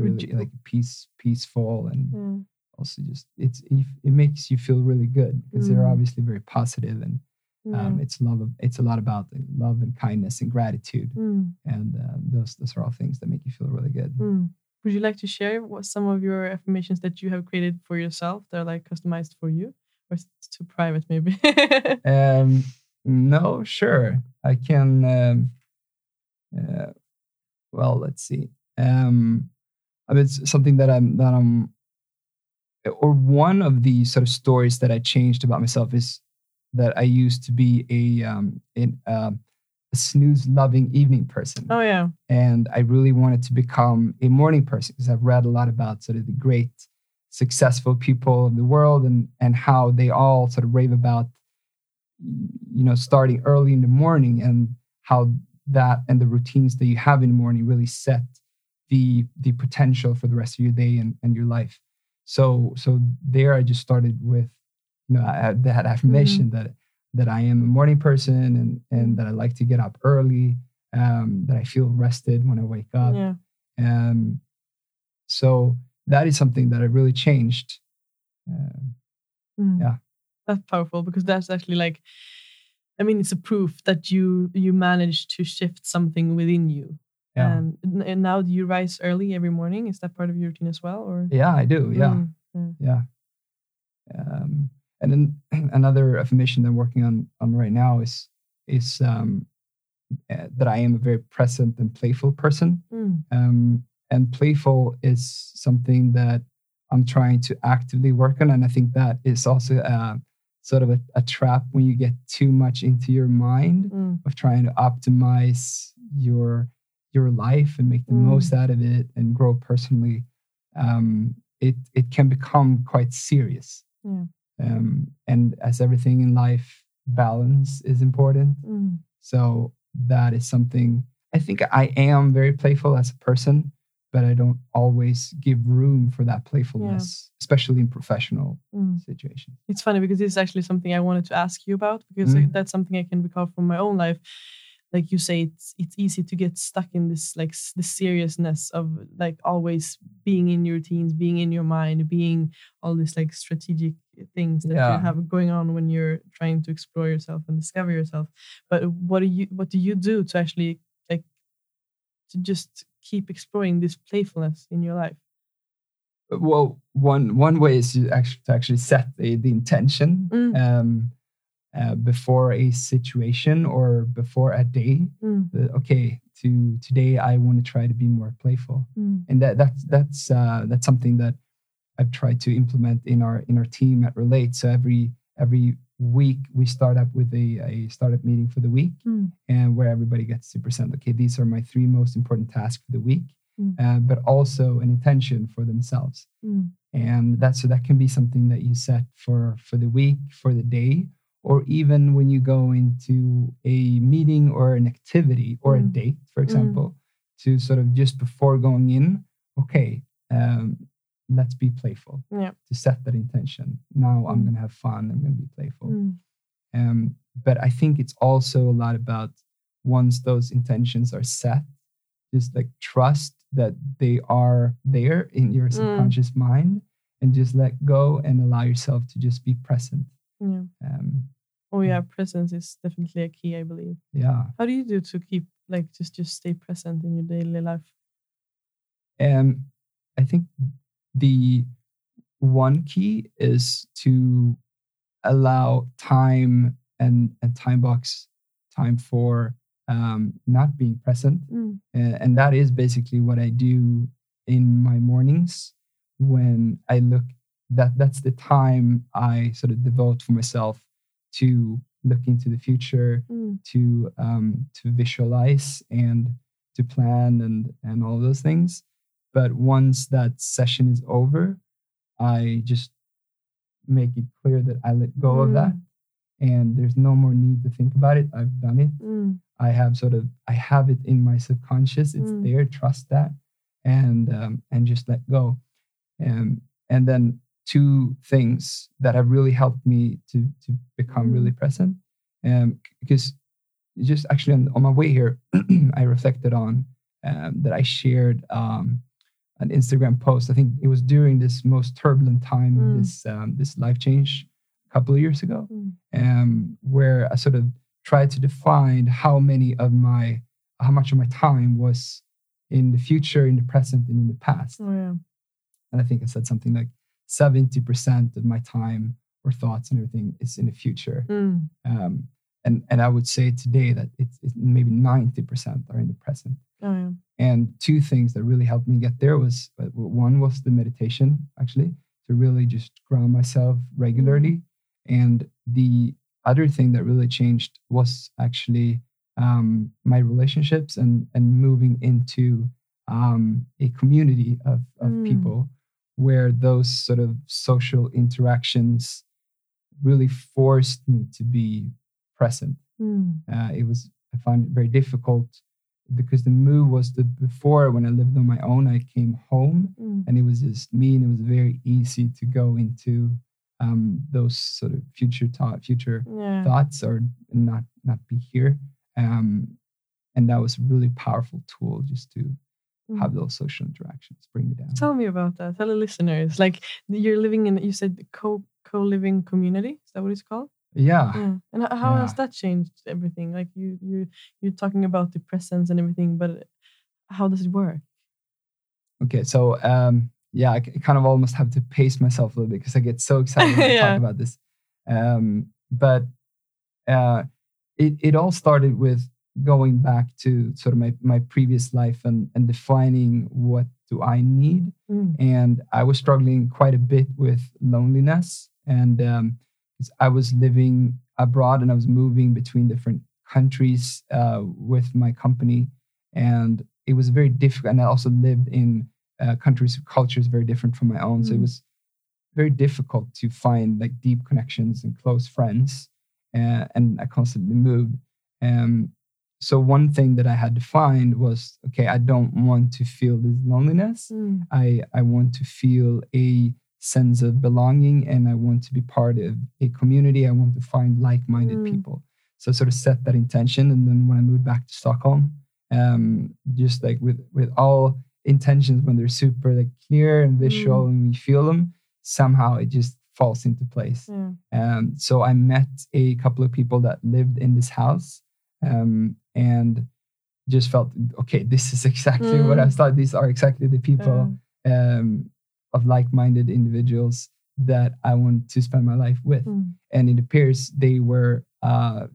Really you- like peace peaceful and Yeah. also just it's it, it makes you feel really good because they're Mm. obviously very positive and um, Yeah. it's love of, it's a lot about love and kindness and gratitude Mm. and um, those those are all things that make you feel really good. Mm. Would you like to share what some of your affirmations that you have created for yourself that are like customized for you, or is it too private maybe? (laughs) Um, no, sure. I can. Um, uh, well, let's see. Um, I mean, it's something that I'm that I'm, or one of the sort of stories that I changed about myself is that I used to be a um, in, um, a snooze loving evening person, oh yeah. and I really wanted to become a morning person because I've read a lot about sort of the great successful people of the world and and how they all sort of rave about you know starting early in the morning and how that and the routines that you have in the morning really set the the potential for the rest of your day and, and your life. So so there i just started with you know I that affirmation that that i am a morning person and and that i like to get up early um, that i feel rested when i wake up. Yeah. um, so that is something that I really changed. Um, Mm. Yeah. That's powerful because that's actually like I mean it's a proof that you you managed to shift something within you. yeah, And, and now do you rise early every morning? Is that part of your routine as well? Or yeah, I do. Yeah, Mm, yeah. Um, and then (clears throat) another affirmation that I'm working on on right now is is um, uh, that I am a very present and playful person. mm, um, and playful is something that I'm trying to actively work on, and I think that is also uh, sort of a, a trap when you get too much into your mind mm, of trying to optimize your your life and make the Mm. most out of it and grow personally. Um, it it can become quite serious, Yeah. um, and as everything in life, balance is important. mm, So that is something I think I am very playful as a person, but I don't always give room for that playfulness, especially in professional mm. situations. It's funny because this is actually something I wanted to ask you about because Mm. that's something I can recall from my own life. Like you say, it's it's easy to get stuck in this like the seriousness of like always being in your routines, being in your mind, being all these like strategic things that Yeah. you have going on when you're trying to explore yourself and discover yourself. But what do you what do you do to actually like to just keep exploring this playfulness in your life? Well, one one way is to actually, to actually set the, the intention Mm. um, uh, before a situation or before a day. Mm, that, okay, to today I want to try to be more playful. mm, and that that's that's uh, that's something that I've tried to implement in our in our team at Relate. So every every week we start up with a, a startup meeting for the week, mm, and where everybody gets to present. Okay, these are my three most important tasks for the week, Mm. uh, but also an intention for themselves. mm, And that so that can be something that you set for for the week, for the day, or even when you go into a meeting or an activity or a Mm. date, for example, to sort of just before going in, okay, um, let's be playful. Yeah. To set that intention. Now I'm Mm. going to have fun. I'm going to be playful. mm, Um, but I think it's also a lot about once those intentions are set, just like trust that they are there in your Mm. subconscious mind and just let go and allow yourself to just be present. yeah. Um, Oh yeah, presence is definitely a key, I believe. yeah. How do you do to keep like just just stay present in your daily life? Um, I think the one key is to allow time and, and time box time for um, not being present. Mm, Uh, and that is basically what I do in my mornings when I look that that's the time I sort of devote for myself to look into the future, mm, to um, to visualize and to plan and and all those things. But once that session is over, I just make it clear that I let go of that Mm. and there's no more need to think about it. I've done it. Mm. I have sort of I have it in my subconscious. It's Mm. there. Trust that, and um, and just let go. Um, and then two things that have really helped me to to become really Mm. present. Um, because just actually on, on my way here, (clears throat) I reflected on um, that I shared um, an Instagram post. I think it was during this most turbulent time, Mm. this um, this life change a couple of years ago Mm. um, where I sort of tried to define how many of my, how much of my time was in the future, in the present, and in the past. Oh yeah. And I think I said something like 70% of my time or thoughts and everything is in the future. Mm. Um, and, and I would say today that it's, it's maybe 90% are in the present. Oh. And two things that really helped me get there was uh, one was the meditation, actually, to really just ground myself regularly. And the other thing that really changed was actually um, my relationships and and moving into um, a community of, of Mm. people where those sort of social interactions really forced me to be present Mm. uh, it was I found it very difficult because the move was the before when I lived on my own. I came home Mm. and it was just me, and it was very easy to go into um, those sort of future thought, future Yeah. thoughts, or not not be here. Um, and that was a really powerful tool just to Mm. have those social interactions, bring me down. Tell me about that. Tell the listeners. Like you're living in, you said co co living community. Is that what it's called? Yeah, Yeah. And how has that changed everything? Like you you you're talking about the presence and everything, but how does it work? Okay, so um, yeah, I kind of almost have to pace myself a little bit because I get so (laughs) excited when I talk about this. Um, but uh, it it all started with going back to sort of my my previous life and and defining what do I need, Mm. and I was struggling quite a bit with loneliness, and um, I was living abroad and I was moving between different countries uh, with my company, and it was very difficult. And I also lived in uh, countries with cultures very different from my own, so it Mm. was very difficult to find like deep connections and close friends. Uh, and I constantly moved. Um, so one thing that I had to find was okay, I don't want to feel this loneliness. Mm. I I want to feel a sense of belonging and I want to be part of a community. I want to find like-minded Mm. people. So I sort of set that intention. And then when I moved back to Stockholm, um, just like with with all intentions when they're super like clear and visual Mm. and we feel them, somehow it just falls into place. Um, so I met a couple of people that lived in this house um, and just felt, okay, this is exactly what I Mm. thought. These are exactly the people um, of like-minded individuals that I want to spend my life with. Mm. And it appears they were uh,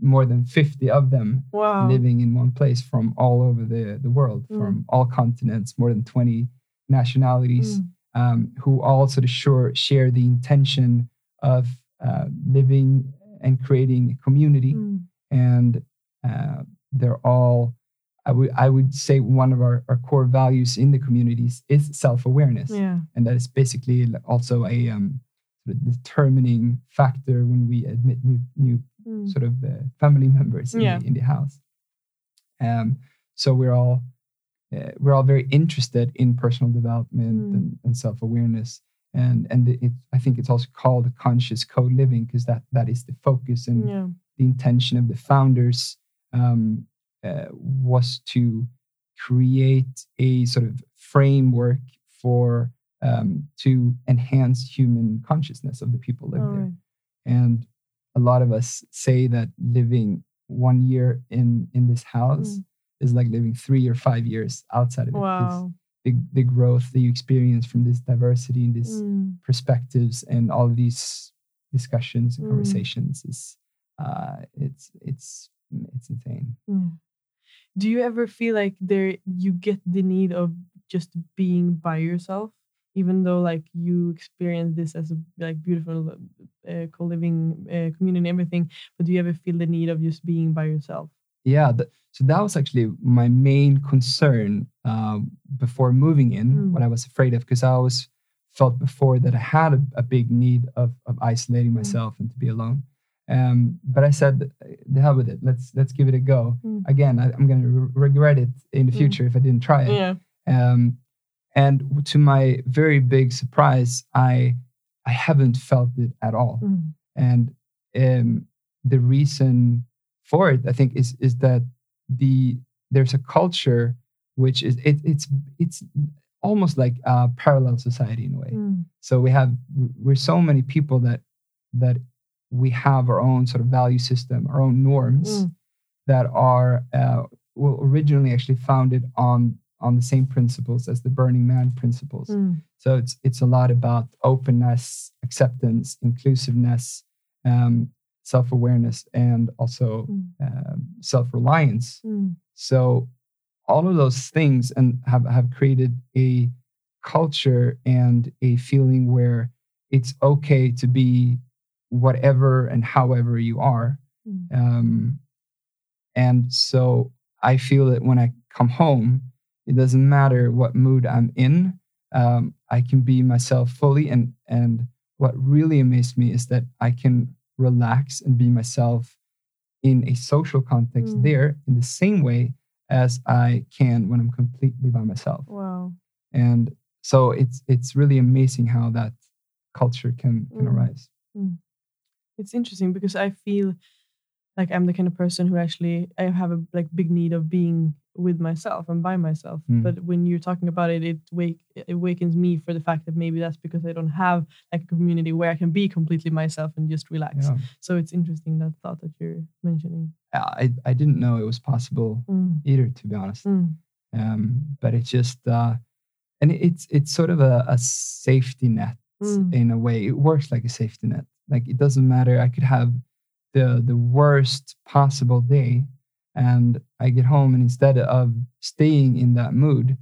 more than 50 of them Wow. living in one place from all over the, the world, Mm. from all continents, more than 20 nationalities Mm. um, who all sort of sure share the intention of uh, living and creating a community. Mm. And uh, they're all, I would, I would say, one of our, our core values in the communities is self awareness. Yeah. And that is basically also a um, determining factor when we admit new, new Mm. sort of uh, family members in, Yeah. the, in the house. Um, so we're all uh, we're all very interested in personal development Mm. and, and self awareness, and and it, I think it's also called conscious co-living because that that is the focus and Yeah. the intention of the founders um, uh, was to create a sort of framework for um, to enhance human consciousness of the people living All there. And a lot of us say that living one year in in this house Mm. is like living three or five years outside of it. Wow. The, the growth that you experience from this diversity and these Mm. perspectives and all of these discussions and Mm. conversations is uh, it's it's it's insane. Do you ever feel like there you get the need of just being by yourself, even though like you experience this as a like beautiful uh, co-living uh, community and everything, but do you ever feel the need of just being by yourself? Yeah, th- so that was actually my main concern um, before moving in. Mm. What I was afraid of because I was felt before that I had a, a big need of of isolating Mm. myself and to be alone. Um, but I said, the hell with it. Let's let's give it a go. Mm. Again, I, I'm gonna re- regret it in the Mm. future if I didn't try it. Yeah. Um, and to my very big surprise, I I haven't felt it at all. Mm. And um, the reason for it, I think, is is that the there's a culture which is it, it's it's almost like a parallel society in a way. Mm. So we have we're so many people that that we have our own sort of value system, our own norms Mm. that are uh, well, originally actually founded on on the same principles as the Burning Man principles. Mm. So it's it's a lot about openness, acceptance, inclusiveness, um, self awareness, and also Mm. um, self reliance. Mm. So all of those things and have have created a culture and a feeling where it's okay to be whatever and however you are. Mm. Um, and so I feel that when I come home, it doesn't matter what mood I'm in. Um, I can be myself fully. And and what really amazed me is that I can relax and be myself in a social context Mm. there in the same way as I can when I'm completely by myself. Wow. And so it's it's really amazing how that culture can can Mm. arise. It's interesting because I feel like I'm the kind of person who actually I have a like big need of being with myself and by myself. Mm. But when you're talking about it, it wake it awakens me for the fact that maybe that's because I don't have like a community where I can be completely myself and just relax. Yeah. So it's interesting that thought that you're mentioning. I I didn't know it was possible Mm. either, to be honest. Mm. um, but it's just uh, and it's it's sort of a, a safety net Mm. in a way it works like a safety net like it doesn't matter i could have the the worst possible day and i get home and instead of staying in that mood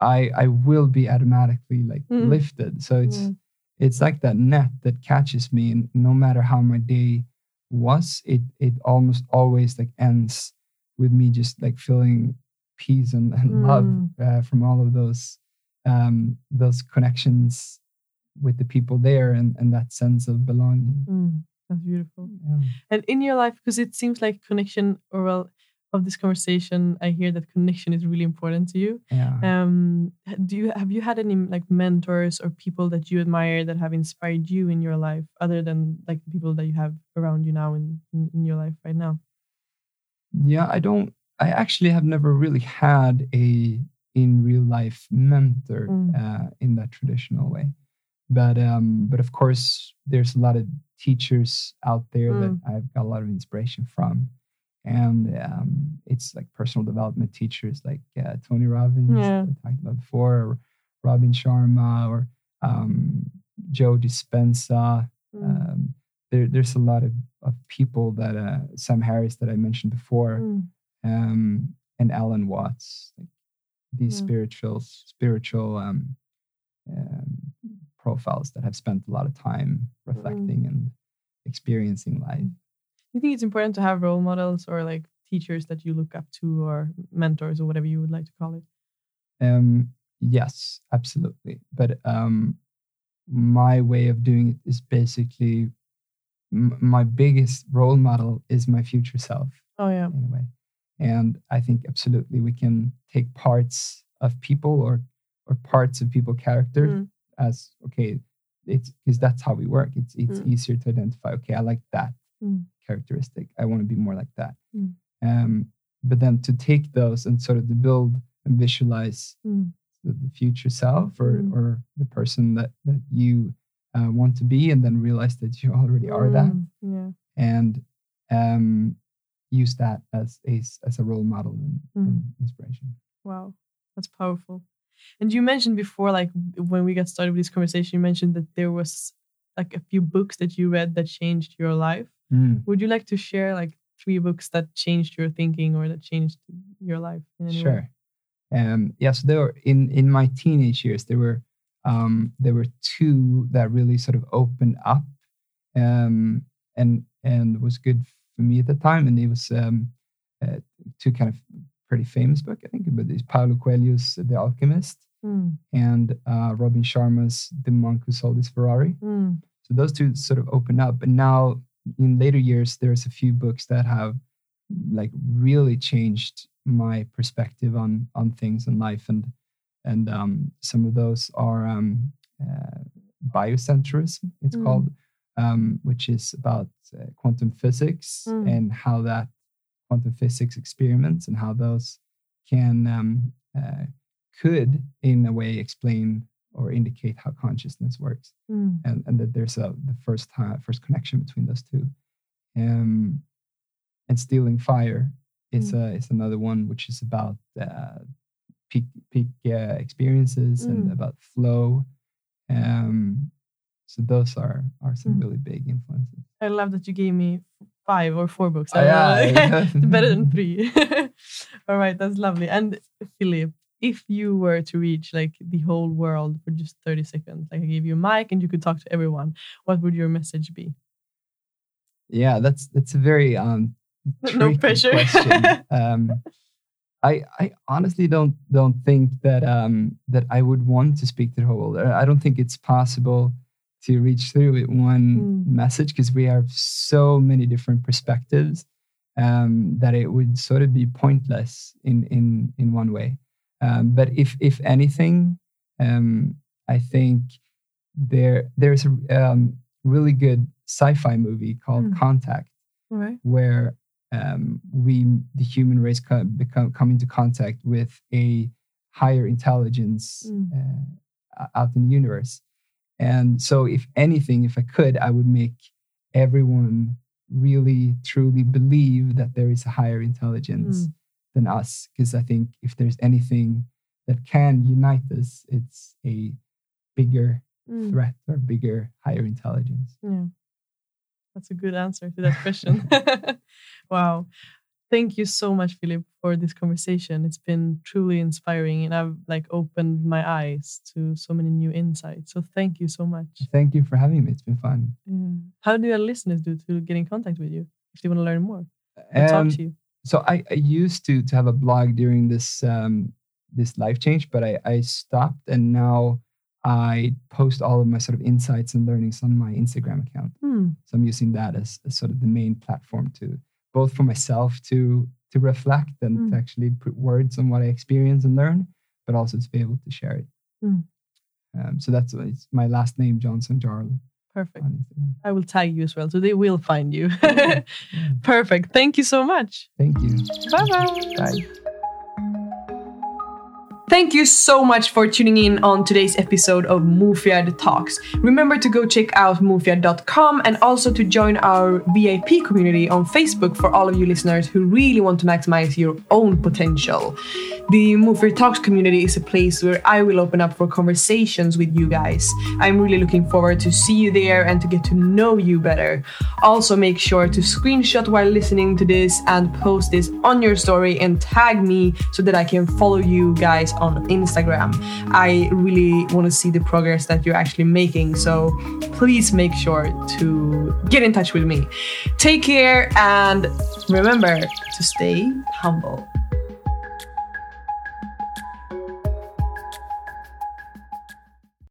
i i will be automatically like Mm. lifted so it's Yeah. it's like that net that catches me and no matter how my day was it it almost always like ends with me just like feeling peace and, and love Mm. uh, from all of those um those connections with the people there and and that sense of belonging Mm. That's beautiful. yeah. And in your life, because it seems like connection, or well, of this conversation, I hear that connection is really important to you. yeah Um, do you have you had any like mentors or people that you admire that have inspired you in your life, other than like the people that you have around you now in in, in your life right now? yeah i don't i actually have never really had a in real life mentor Mm. uh, in that traditional way but um but of course there's a lot of teachers out there Mm. that i've got a lot of inspiration from and um it's like personal development teachers like uh, tony robbins Yeah. I talked about before or robin sharma or um joe dispenza Mm. um, there, there's a lot of, of people that uh, Sam Harris that I mentioned before, Mm. um, and Alan Watts, like these Yeah. spiritual spiritual um, um, profiles that have spent a lot of time reflecting and experiencing life. Do you think it's important to have role models or like teachers that you look up to or mentors or whatever you would like to call it? Um, yes, absolutely. But um, my way of doing it is basically m- my biggest role model is my future self. Oh yeah. in a way. And I think absolutely we can take parts of people or or parts of people character Mm. As okay, it's because that's how we work. It's it's Mm. easier to identify. Okay, I like that Mm. characteristic. I want to be more like that. Mm. Um, but then to take those and sort of to build and visualize Mm. the, the future self or Mm. or the person that that you uh, want to be, and then realize that you already are that Mm. Yeah. and um, use that as a as a role model and, and inspiration. Wow, that's powerful. And you mentioned before, like when we got started with this conversation, you mentioned that there was like a few books that you read that changed your life. Would you like to share like three books that changed your thinking or that changed your life? In any way? Sure. Um, yeah, so there were in in my teenage years there were um, there were two that really sort of opened up um, and and was good for me at the time, and it was um, uh, two kind of pretty famous book I think, but it's Paulo Coelho's The Alchemist Mm. and uh, Robin Sharma's The Monk Who Sold His Ferrari. Mm. So those two sort of open up. And now in later years, there's a few books that have like really changed my perspective on on things in life. And and um, some of those are um, uh, biocentrism, it's Mm. called, um, which is about uh, quantum physics Mm. and how that quantum physics experiments and how those can um, uh, could in a way explain or indicate how consciousness works Mm. and, and that there's a the first time first connection between those two um and stealing fire is Mm. uh, is another one which is about uh, peak peak uh, experiences and Mm. about flow um so those are are some Mm. really big influences I love that you gave me five or four books. Oh, yeah. (laughs) Better than three. (laughs) All right, that's lovely. And Philip, if you were to reach like the whole world for just 30 seconds, like I gave you a mic and you could talk to everyone, what would your message be? yeah that's that's a very um No pressure. question. (laughs) um I, I honestly don't don't think that um, that I would want to speak to the whole world. I don't think it's possible to reach through with one Mm. message because we have so many different perspectives um, that it would sort of be pointless in in in one way. Um, but if if anything, um, I think there there's a um, really good sci-fi movie called Mm. Contact right. where um, we the human race co- become come into contact with a higher intelligence Mm. uh, out in the universe and so if anything if i could i would make everyone really truly believe that there is a higher intelligence Mm. than us because i think if there's anything that can unite us it's a bigger Mm. threat or bigger higher intelligence Yeah. That's a good answer to that question. (laughs) wow. Thank you so much, Philip, for this conversation. It's been truly inspiring and I've like opened my eyes to so many new insights. So thank you so much. thank you for having me it's been fun Yeah. How do our listeners do to get in contact with you if they want to learn more and Um, talk to you? so I, I used to to have a blog during this um, this life change, but I, I stopped, and now I post all of my sort of insights and learnings on my Instagram account. Hmm. So I'm using that as, as sort of the main platform to both for myself to to reflect and Mm. to actually put words on what I experience and learn, but also to be able to share it. Mm. Um, so that's it's my last name, Jonsson Jarl, Perfect. I will tag you as well, so they will find you. Yeah. (laughs) Perfect. Thank you so much. Thank you. Bye bye. Bye. Thank you so much for tuning in on today's episode of Mufiad Talks. Remember to go check out mufiad.com and also to join our VIP community on Facebook for all of you listeners who really want to maximize your own potential. The Mufiad Talks community is a place where I will open up for conversations with you guys. I'm really looking forward to see you there and to get to know you better. Also, make sure to screenshot while listening to this and post this on your story and tag me so that I can follow you guys on Instagram. I really want to see the progress that you're actually making, so please make sure to get in touch with me. Take care and remember to stay humble.